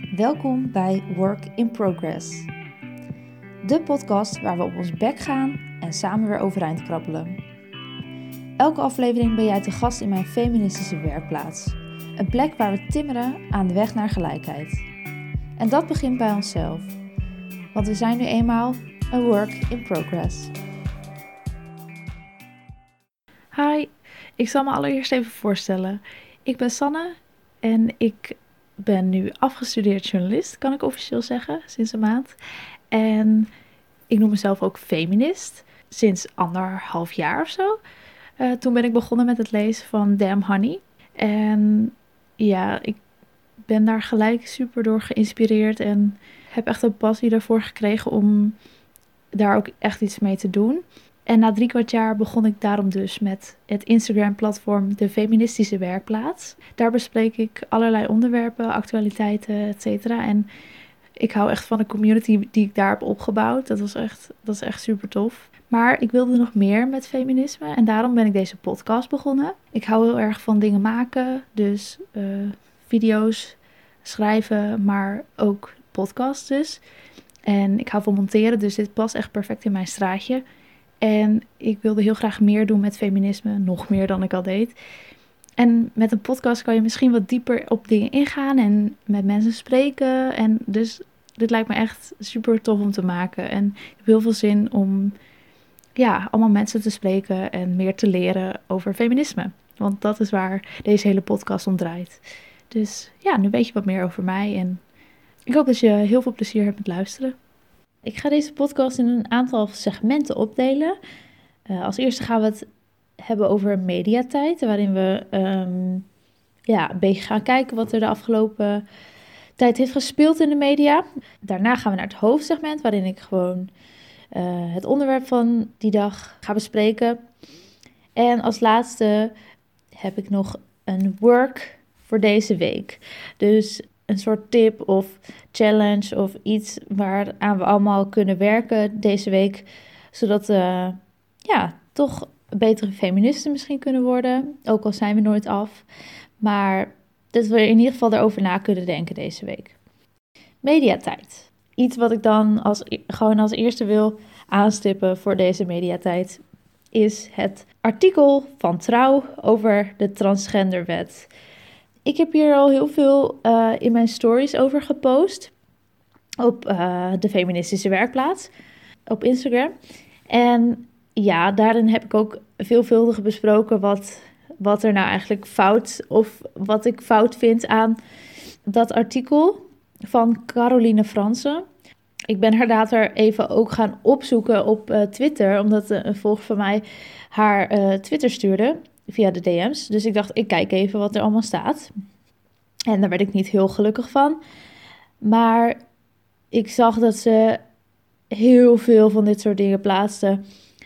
Welkom bij Work in Progress. De podcast waar we op ons bek gaan en samen weer overeind krabbelen. Elke aflevering ben jij te gast in mijn feministische werkplaats. Een plek waar we timmeren aan de weg naar gelijkheid. En dat begint bij onszelf. Want we zijn nu eenmaal een work in progress. Hi, ik zal me allereerst even voorstellen. Ik ben Sanne en ik ben nu afgestudeerd journalist, kan ik officieel zeggen, sinds een maand. En ik noem mezelf ook feminist, sinds anderhalf jaar of zo. Uh, toen ben ik begonnen met het lezen van Damn Honey. En ja, ik ben daar gelijk super door geïnspireerd en heb echt een passie daarvoor gekregen om daar ook echt iets mee te doen. En na drie kwart jaar begon ik daarom dus met het Instagram-platform De Feministische Werkplaats. Daar bespreek ik allerlei onderwerpen, actualiteiten, et cetera. En ik hou echt van de community die ik daar heb opgebouwd. Dat, was echt, dat is echt super tof. Maar ik wilde nog meer met feminisme en daarom ben ik deze podcast begonnen. Ik hou heel erg van dingen maken, dus uh, video's schrijven, maar ook podcasts dus. En ik hou van monteren, dus dit past echt perfect in mijn straatje. En ik wilde heel graag meer doen met feminisme, nog meer dan ik al deed. En met een podcast kan je misschien wat dieper op dingen ingaan en met mensen spreken. En dus dit lijkt me echt super tof om te maken. En ik heb heel veel zin om ja, allemaal mensen te spreken en meer te leren over feminisme. Want dat is waar deze hele podcast om draait. Dus ja, nu weet je wat meer over mij. En ik hoop dat je heel veel plezier hebt met luisteren. Ik ga deze podcast in een aantal segmenten opdelen. Uh, als eerste gaan we het hebben over mediatijd, waarin we um, ja, een beetje gaan kijken wat er de afgelopen tijd heeft gespeeld in de media. Daarna gaan we naar het hoofdsegment, waarin ik gewoon uh, het onderwerp van die dag ga bespreken. En als laatste heb ik nog een work voor deze week. Dus een soort tip of challenge of iets waaraan we allemaal kunnen werken deze week. Zodat we ja, toch betere feministen misschien kunnen worden. Ook al zijn we nooit af. Maar dat we in ieder geval erover na kunnen denken deze week. Mediatijd. Iets wat ik dan als, gewoon als eerste wil aanstippen voor deze mediatijd is het artikel van Trouw over de transgenderwet. Ik heb hier al heel veel uh, in mijn stories over gepost. Op uh, de feministische werkplaats. Op Instagram. En ja, daarin heb ik ook veelvuldig besproken wat, wat er nou eigenlijk fout of wat ik fout vind aan dat artikel van Caroline Fransen. Ik ben haar later even ook gaan opzoeken op uh, Twitter, omdat een volger van mij haar Twitter stuurde via de DM's. Dus ik dacht, ik kijk even wat er allemaal staat. En daar werd ik niet heel gelukkig van. Maar ik zag dat ze heel veel van dit soort dingen plaatste.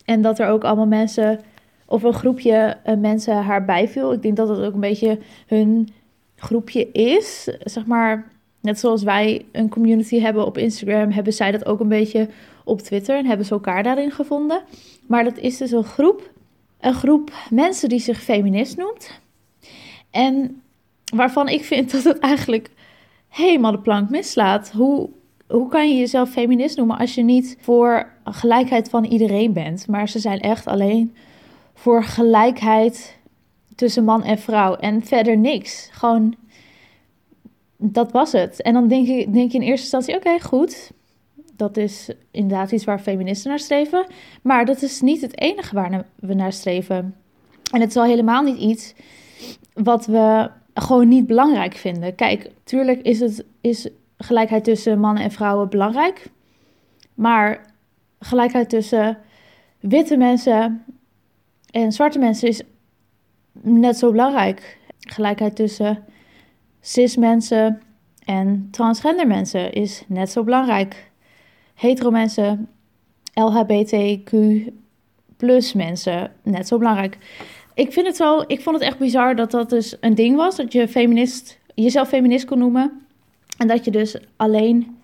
En dat er ook allemaal mensen, of een groepje uh, mensen haar bijviel. Ik denk dat het ook een beetje hun groepje is. Zeg maar, net zoals wij een community hebben op Instagram, hebben zij dat ook een beetje op Twitter. En hebben ze elkaar daarin gevonden. Maar dat is dus een groep een groep mensen die zich feminist noemt. En waarvan ik vind dat het eigenlijk helemaal de plank mislaat. Hoe, hoe kan je jezelf feminist noemen als je niet voor gelijkheid van iedereen bent? Maar ze zijn echt alleen voor gelijkheid tussen man en vrouw. En verder niks. Gewoon, dat was het. En dan denk je, denk je in eerste instantie, oké, goed dat is inderdaad iets waar feministen naar streven. Maar dat is niet het enige waar we naar streven. En het is al helemaal niet iets wat we gewoon niet belangrijk vinden. Kijk, tuurlijk is, het, is gelijkheid tussen mannen en vrouwen belangrijk. Maar gelijkheid tussen witte mensen en zwarte mensen is net zo belangrijk. Gelijkheid tussen cis mensen en transgender mensen is net zo belangrijk hetero mensen, LHBTQ plus mensen, net zo belangrijk. Ik vind het wel, ik vond het echt bizar dat dat dus een ding was, dat je feminist, jezelf feminist kon noemen. En dat je dus alleen,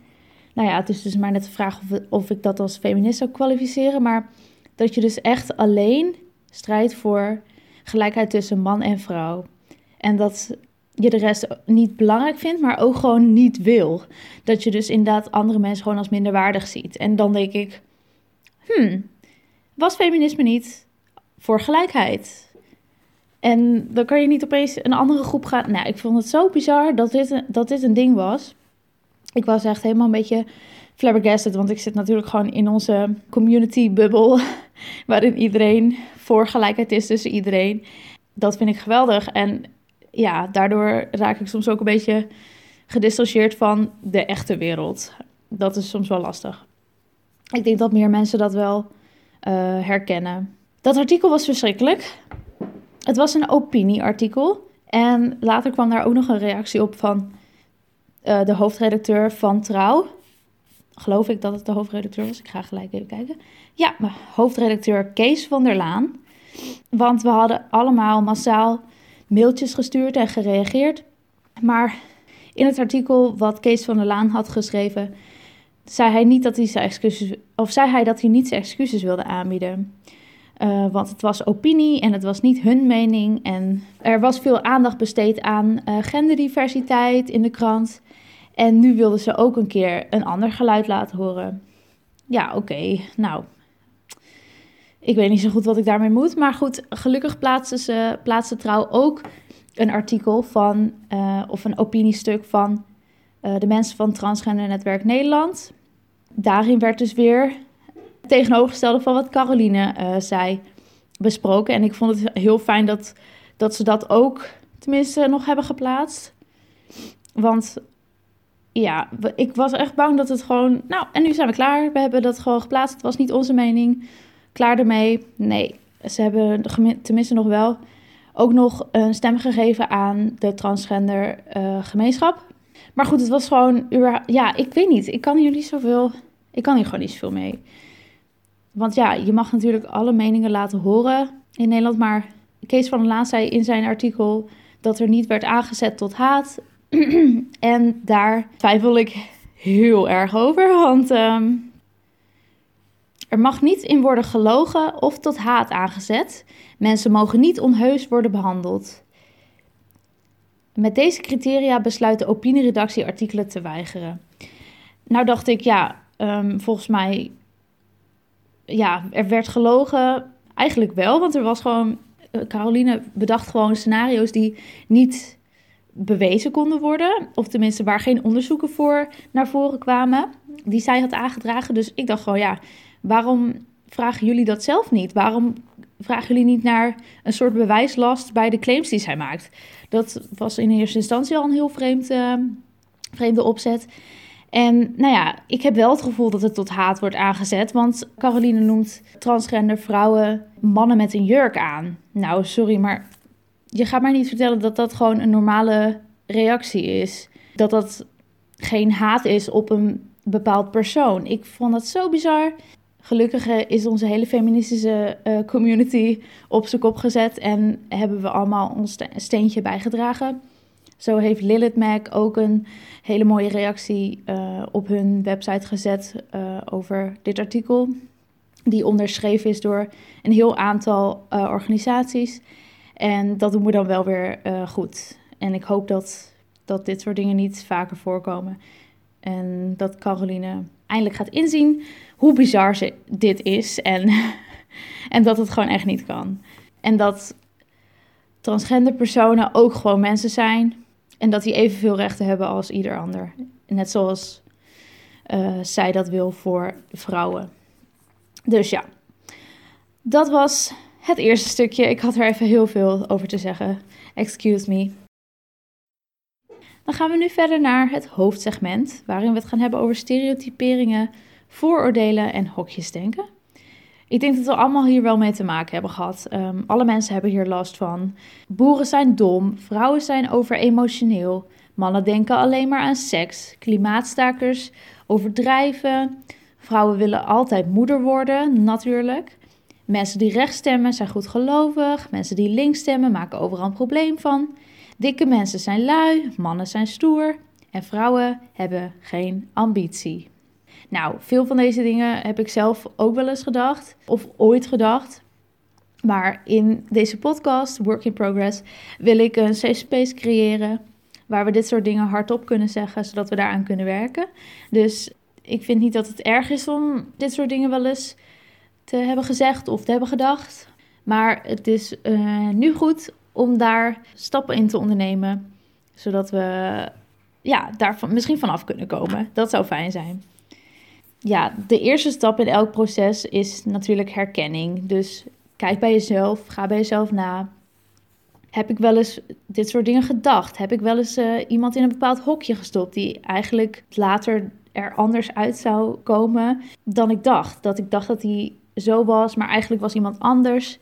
nou ja, het is dus maar net de vraag of, of ik dat als feminist zou kwalificeren, maar dat je dus echt alleen strijdt voor gelijkheid tussen man en vrouw. En dat je de rest niet belangrijk vindt, maar ook gewoon niet wil. Dat je dus inderdaad andere mensen gewoon als minderwaardig ziet. En dan denk ik, hmm, was feminisme niet voor gelijkheid? En dan kan je niet opeens een andere groep gaan. Nou, ik vond het zo bizar dat dit, dat dit een ding was. Ik was echt helemaal een beetje flabbergasted, want ik zit natuurlijk gewoon in onze community bubbel, waarin iedereen voor gelijkheid is tussen iedereen. Dat vind ik geweldig. En ja, daardoor raak ik soms ook een beetje gedistanceerd van de echte wereld. Dat is soms wel lastig. Ik denk dat meer mensen dat wel uh, herkennen. Dat artikel was verschrikkelijk. Het was een opinieartikel. En later kwam daar ook nog een reactie op van uh, de hoofdredacteur van Trouw. Geloof ik dat het de hoofdredacteur was. Ik ga gelijk even kijken. Ja, hoofdredacteur Kees van der Laan. Want we hadden allemaal massaal mailtjes gestuurd en gereageerd. Maar in het artikel wat Kees van der Laan had geschreven, zei hij niet dat hij zijn excuses, of zei hij dat hij niet zijn excuses wilde aanbieden. Uh, want het was opinie en het was niet hun mening. En er was veel aandacht besteed aan uh, genderdiversiteit in de krant. En nu wilden ze ook een keer een ander geluid laten horen. Ja, oké. Nou, ik weet niet zo goed wat ik daarmee moet. Maar goed, gelukkig plaatste, ze, plaatste Trouw ook een artikel van, uh, of een opiniestuk van uh, de mensen van Transgender Netwerk Nederland. Daarin werd dus weer tegenovergestelde van wat Caroline uh, zei besproken. En ik vond het heel fijn dat, dat ze dat ook tenminste nog hebben geplaatst. Want ja, ik was echt bang dat het gewoon. Nou, en nu zijn we klaar. We hebben dat gewoon geplaatst. Het was niet onze mening klaar ermee. Nee, ze hebben tenminste nog wel ook nog een stem gegeven aan de transgender uh, gemeenschap. Maar goed, het was gewoon, ja, ik weet niet. Ik kan niet zoveel, ik kan hier gewoon niet zoveel mee. Want ja, je mag natuurlijk alle meningen laten horen in Nederland. Maar Kees van der Laan zei in zijn artikel dat er niet werd aangezet tot haat. en daar twijfel ik heel erg over. Want um, er mag niet in worden gelogen of tot haat aangezet. Mensen mogen niet onheus worden behandeld. Met deze criteria besluit de opinieredactie artikelen te weigeren. Nou dacht ik, ja, um, volgens mij, ja, er werd gelogen. Eigenlijk wel, want er was gewoon, uh, Caroline bedacht gewoon scenario's die niet bewezen konden worden. Of tenminste waar geen onderzoeken voor naar voren kwamen. Die zij had aangedragen. Dus ik dacht gewoon, ja, Waarom vragen jullie dat zelf niet? Waarom vragen jullie niet naar een soort bewijslast bij de claims die zij maakt? Dat was in eerste instantie al een heel vreemd, uh, vreemde opzet. En nou ja, ik heb wel het gevoel dat het tot haat wordt aangezet. Want Caroline noemt transgender vrouwen mannen met een jurk aan. Nou, sorry, maar je gaat mij niet vertellen dat dat gewoon een normale reactie is. Dat dat geen haat is op een bepaald persoon. Ik vond dat zo bizar. Gelukkig eh, is onze hele feministische uh, community op zijn kop gezet en hebben we allemaal ons steentje bijgedragen. Zo heeft Lilith Mac ook een hele mooie reactie uh, op hun website gezet uh, over dit artikel. Die onderschreven is door een heel aantal organisaties. En dat doen we dan wel weer goed. En ik hoop dat, dat dit soort dingen niet vaker voorkomen. En dat Caroline eindelijk gaat inzien hoe bizar ze, dit is en, en dat het gewoon echt niet kan. En dat transgender personen ook gewoon mensen zijn en dat die evenveel rechten hebben als ieder ander. Net zoals uh, zij dat wil voor vrouwen. Dus ja, dat was het eerste stukje. Ik had er even heel veel over te zeggen. Excuse me. Dan gaan we nu verder naar het hoofdsegment, waarin we het gaan hebben over stereotyperingen, vooroordelen en hokjesdenken. Ik denk dat we allemaal hier wel mee te maken hebben gehad. Um, alle mensen hebben hier last van. Boeren zijn dom, vrouwen zijn overemotioneel, mannen denken alleen maar aan seks, klimaatstakers overdrijven, vrouwen willen altijd moeder worden, natuurlijk. Mensen die rechts stemmen zijn goedgelovig, mensen die links stemmen maken overal een probleem van. Dikke mensen zijn lui, mannen zijn stoer en vrouwen hebben geen ambitie. Nou, veel van deze dingen heb ik zelf ook wel eens gedacht, of ooit gedacht. Maar in deze podcast, Work in Progress, wil ik een safe space creëren waar we dit soort dingen hardop kunnen zeggen, zodat we daaraan kunnen werken. Dus ik vind niet dat het erg is om dit soort dingen wel eens te hebben gezegd of te hebben gedacht. Maar het is uh, nu goed om daar stappen in te ondernemen, zodat we ja, daar misschien vanaf kunnen komen. Dat zou fijn zijn. Ja, de eerste stap in elk proces is natuurlijk herkenning. Dus kijk bij jezelf, ga bij jezelf na. Heb ik wel eens dit soort dingen gedacht? Heb ik wel eens uh, iemand in een bepaald hokje gestopt die eigenlijk later er anders uit zou komen dan ik dacht? Dat ik dacht dat hij zo was, maar eigenlijk was iemand anders.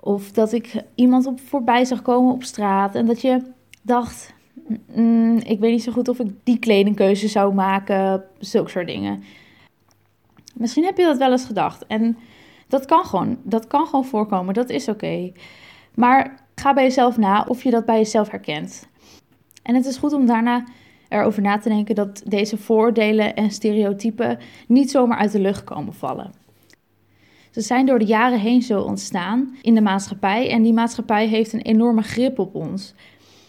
Of dat ik iemand op voorbij zag komen op straat en dat je dacht: mm, ik weet niet zo goed of ik die kledingkeuze zou maken, zulke soort dingen. Misschien heb je dat wel eens gedacht en dat kan gewoon, dat kan gewoon voorkomen, dat is oké. Maar ga bij jezelf na of je dat bij jezelf herkent. En het is goed om daarna erover na te denken dat deze voordelen en stereotypen niet zomaar uit de lucht komen vallen. Ze zijn door de jaren heen zo ontstaan in de maatschappij en die maatschappij heeft een enorme grip op ons.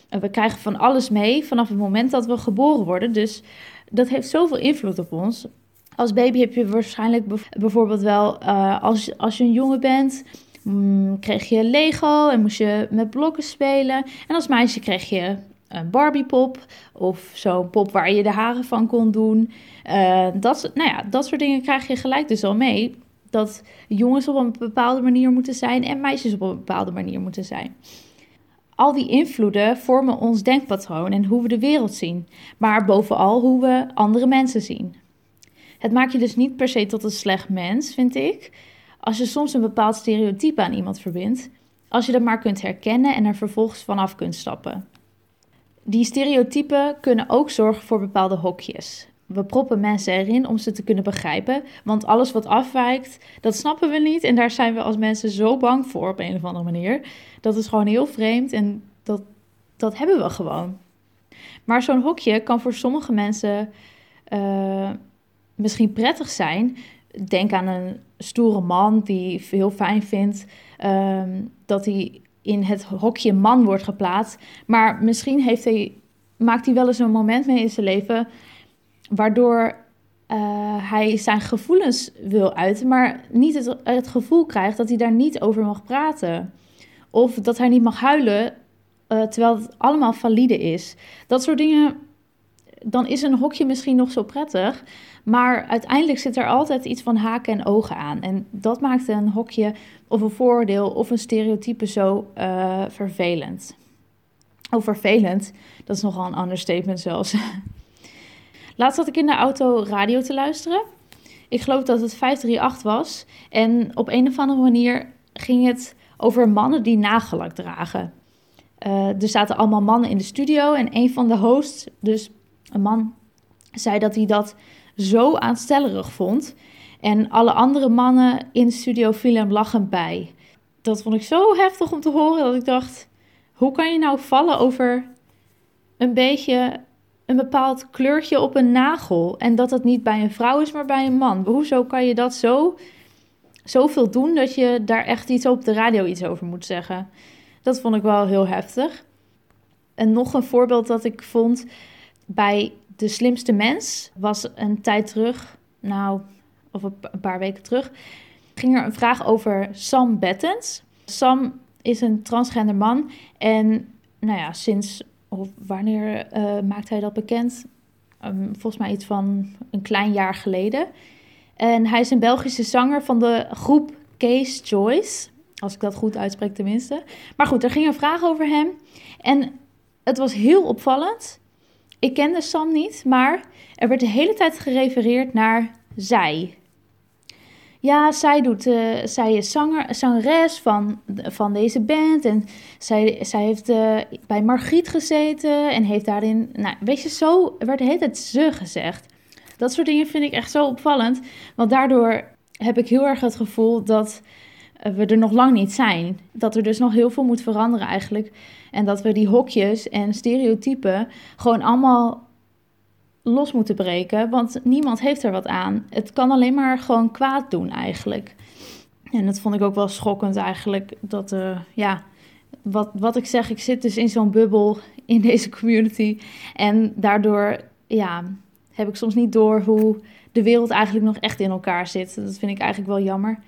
We krijgen van alles mee vanaf het moment dat we geboren worden, dus dat heeft zoveel invloed op ons. Als baby heb je waarschijnlijk bijvoorbeeld wel, uh, als, als je een jongen bent, mm, kreeg je Lego en moest je met blokken spelen. En als meisje kreeg je een Barbiepop of zo'n pop waar je de haren van kon doen. Uh, dat, nou ja, dat soort dingen krijg je gelijk dus al mee dat jongens op een bepaalde manier moeten zijn en meisjes op een bepaalde manier moeten zijn. Al die invloeden vormen ons denkpatroon en hoe we de wereld zien, maar bovenal hoe we andere mensen zien. Het maakt je dus niet per se tot een slecht mens, vind ik, als je soms een bepaald stereotype aan iemand verbindt, als je dat maar kunt herkennen en er vervolgens vanaf kunt stappen. Die stereotypen kunnen ook zorgen voor bepaalde hokjes we proppen mensen erin om ze te kunnen begrijpen. Want alles wat afwijkt, dat snappen we niet. En daar zijn we als mensen zo bang voor op een of andere manier. Dat is gewoon heel vreemd en dat, dat hebben we gewoon. Maar zo'n hokje kan voor sommige mensen uh, misschien prettig zijn. Denk aan een stoere man die heel fijn vindt um, dat hij in het hokje man wordt geplaatst. Maar misschien heeft hij, maakt hij wel eens een moment mee in zijn leven waardoor uh, hij zijn gevoelens wil uiten, maar niet het, het, gevoel krijgt dat hij daar niet over mag praten. Of dat hij niet mag huilen, uh, terwijl het allemaal valide is. Dat soort dingen, dan is een hokje misschien nog zo prettig, maar uiteindelijk zit er altijd iets van haken en ogen aan. En dat maakt een hokje of een voordeel of een stereotype zo uh, vervelend. Oh, vervelend, dat is nogal een understatement zelfs. Laatst zat ik in de auto radio te luisteren. Ik geloof dat het 538 was. En op een of andere manier ging het over mannen die nagellak dragen. Uh, er zaten allemaal mannen in de studio en een van de hosts, dus een man, zei dat hij dat zo aanstellerig vond. En alle andere mannen in de studio vielen hem lachend bij. Dat vond ik zo heftig om te horen dat ik dacht: hoe kan je nou vallen over een beetje een bepaald kleurtje op een nagel. En dat dat niet bij een vrouw is, maar bij een man. Hoezo kan je dat zo, zoveel doen dat je daar echt iets op de radio iets over moet zeggen? Dat vond ik wel heel heftig. En nog een voorbeeld dat ik vond bij De Slimste Mens was een tijd terug, nou, of een paar weken terug, ging er een vraag over Sam Bettens. Sam is een transgender man en nou ja, sinds of wanneer uh, maakt hij dat bekend? Um, volgens mij iets van een klein jaar geleden. En hij is een Belgische zanger van de groep Case Choice. Als ik dat goed uitspreek tenminste. Maar goed, er ging een vraag over hem. En het was heel opvallend. Ik kende Sam niet, maar er werd de hele tijd gerefereerd naar zij. Ja, zij, doet, uh, zij is zanger, zangeres van, van deze band. En zij, zij heeft uh, bij Margriet gezeten en heeft daarin... Nou, weet je, zo werd de hele ze gezegd. Dat soort dingen vind ik echt zo opvallend. Want daardoor heb ik heel erg het gevoel dat uh, we er nog lang niet zijn. Dat er dus nog heel veel moet veranderen eigenlijk. En dat we die hokjes en stereotypen gewoon allemaal los moeten breken, want niemand heeft er wat aan. Het kan alleen maar gewoon kwaad doen eigenlijk. En dat vond ik ook wel schokkend eigenlijk, dat, uh, ja, wat, wat ik zeg, ik zit dus in zo'n bubbel in deze community. En daardoor ja, heb ik soms niet door hoe de wereld eigenlijk nog echt in elkaar zit. Dat vind ik eigenlijk wel jammer.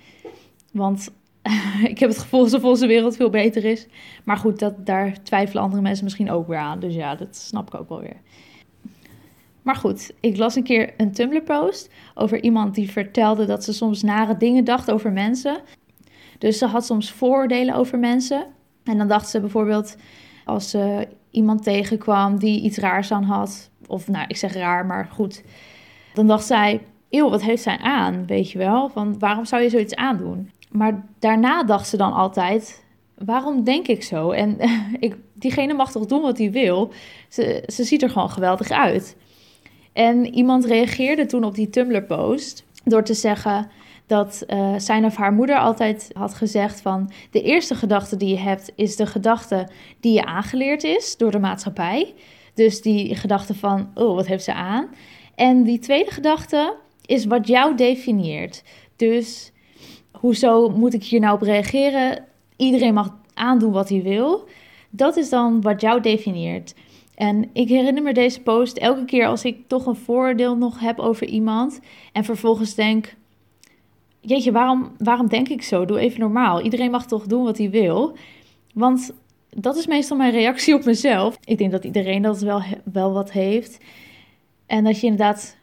Want ik heb het gevoel alsof onze wereld veel beter is. Maar goed, dat, daar twijfelen andere mensen misschien ook weer aan. Dus ja, dat snap ik ook wel weer. Maar goed, ik las een keer een Tumblr-post over iemand die vertelde dat ze soms nare dingen dacht over mensen. Dus ze had soms vooroordelen over mensen. En dan dacht ze bijvoorbeeld, als ze iemand tegenkwam die iets raars aan had, of nou, ik zeg raar, maar goed, dan dacht zij, eeuw, wat heeft zij aan, weet je wel? Van waarom zou je zoiets aandoen? Maar daarna dacht ze dan altijd, waarom denk ik zo? En ik, diegene mag toch doen wat hij wil? Ze, ze ziet er gewoon geweldig uit. En iemand reageerde toen op die Tumblr-post door te zeggen dat uh, zijn of haar moeder altijd had gezegd van de eerste gedachte die je hebt is de gedachte die je aangeleerd is door de maatschappij. Dus die gedachte van, oh, wat heeft ze aan? En die tweede gedachte is wat jou definieert. Dus hoezo moet ik hier nou op reageren? Iedereen mag aandoen wat hij wil. Dat is dan wat jou definieert. En ik herinner me deze post elke keer als ik toch een voordeel nog heb over iemand. En vervolgens denk: Jeetje, waarom, waarom denk ik zo? Doe even normaal. Iedereen mag toch doen wat hij wil. Want dat is meestal mijn reactie op mezelf. Ik denk dat iedereen dat wel, wel wat heeft. En dat je inderdaad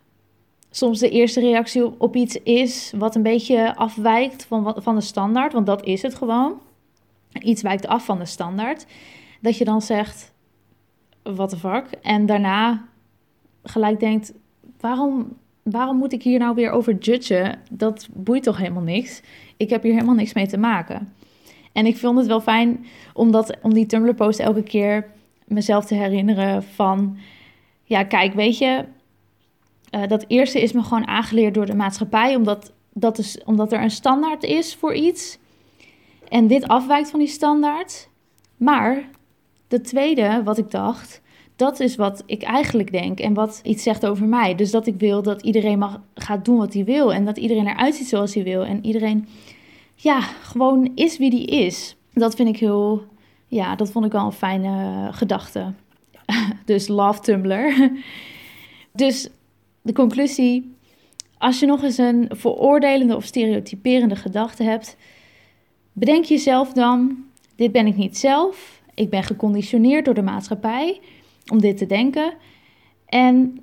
soms de eerste reactie op, op iets is wat een beetje afwijkt van, van de standaard. Want dat is het gewoon. Iets wijkt af van de standaard. Dat je dan zegt what the fuck. En daarna gelijk denkt, waarom, waarom moet ik hier nou weer over judgen? Dat boeit toch helemaal niks? Ik heb hier helemaal niks mee te maken. En ik vond het wel fijn om, dat, om die Tumblr-post elke keer mezelf te herinneren van... Ja, kijk, weet je, uh, dat eerste is me gewoon aangeleerd door de maatschappij, omdat, dat is, omdat er een standaard is voor iets. En dit afwijkt van die standaard. Maar de tweede, wat ik dacht, dat is wat ik eigenlijk denk en wat iets zegt over mij. Dus dat ik wil dat iedereen mag, gaat doen wat hij wil en dat iedereen eruit ziet zoals hij wil. En iedereen, ja, gewoon is wie die is. Dat vind ik heel, ja, dat vond ik wel een fijne gedachte. dus love Tumblr. dus de conclusie, als je nog eens een veroordelende of stereotyperende gedachte hebt, bedenk jezelf dan, dit ben ik niet zelf ik ben geconditioneerd door de maatschappij om dit te denken. En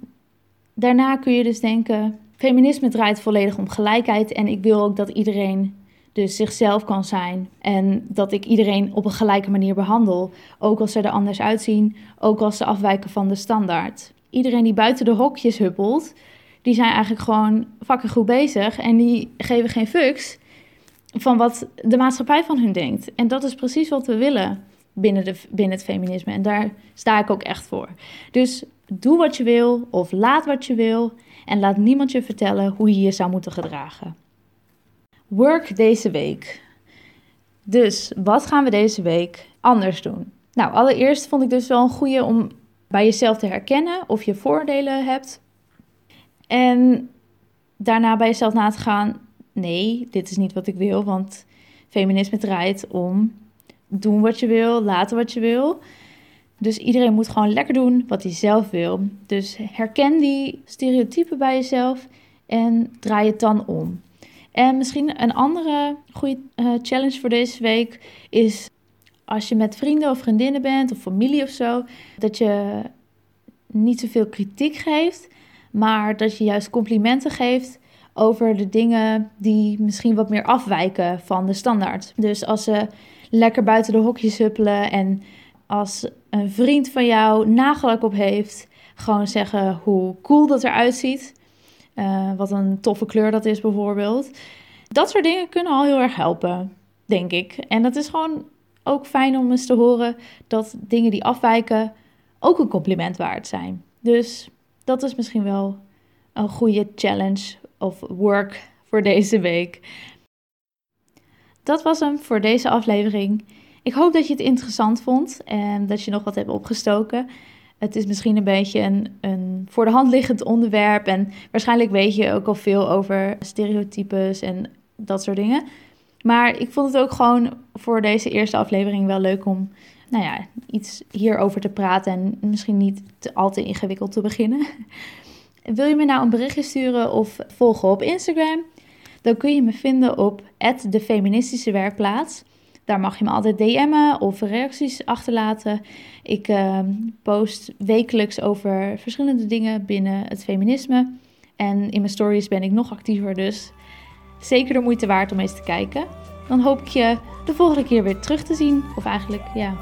daarna kun je dus denken: feminisme draait volledig om gelijkheid. En ik wil ook dat iedereen dus zichzelf kan zijn. En dat ik iedereen op een gelijke manier behandel. Ook als ze er anders uitzien, ook als ze afwijken van de standaard. Iedereen die buiten de hokjes huppelt, die zijn eigenlijk gewoon fucking goed bezig. En die geven geen fucks van wat de maatschappij van hun denkt. En dat is precies wat we willen binnen, de, binnen het feminisme. En daar sta ik ook echt voor. Dus doe wat je wil of laat wat je wil en laat niemand je vertellen hoe je je zou moeten gedragen. Work deze week. Dus wat gaan we deze week anders doen? Nou, allereerst vond ik dus wel een goede om bij jezelf te herkennen of je voordelen hebt. En daarna bij jezelf na te gaan: nee, dit is niet wat ik wil, want feminisme draait om doen wat je wil, laten wat je wil. Dus iedereen moet gewoon lekker doen wat hij zelf wil. Dus herken die stereotypen bij jezelf en draai het dan om. En misschien een andere goede uh, challenge voor deze week is als je met vrienden of vriendinnen bent of familie of zo, dat je niet zoveel kritiek geeft, maar dat je juist complimenten geeft over de dingen die misschien wat meer afwijken van de standaard. Dus als ze lekker buiten de hokjes huppelen. En als een vriend van jou nagelak op heeft, gewoon zeggen hoe cool dat eruit ziet. Uh, wat een toffe kleur dat is bijvoorbeeld. Dat soort dingen kunnen al heel erg helpen, denk ik. En dat is gewoon ook fijn om eens te horen dat dingen die afwijken ook een compliment waard zijn. Dus dat is misschien wel een goede challenge of work voor deze week. Dat was hem voor deze aflevering. Ik hoop dat je het interessant vond en dat je nog wat hebt opgestoken. Het is misschien een beetje een, een voor de hand liggend onderwerp en waarschijnlijk weet je ook al veel over stereotypes en dat soort dingen. Maar ik vond het ook gewoon voor deze eerste aflevering wel leuk om nou ja, iets hierover te praten en misschien niet te, al te ingewikkeld te beginnen. Wil je me nou een berichtje sturen of volgen op Instagram? Dan kun je me vinden op de feministische werkplaats. Daar mag je me altijd DM'en of reacties achterlaten. Ik uh, post wekelijks over verschillende dingen binnen het feminisme. En in mijn stories ben ik nog actiever, dus zeker de moeite waard om eens te kijken. Dan hoop ik je de volgende keer weer terug te zien. Of eigenlijk, ja,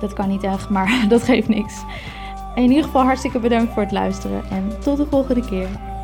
dat kan niet echt, maar dat geeft niks. In ieder geval hartstikke bedankt voor het luisteren en tot de volgende keer.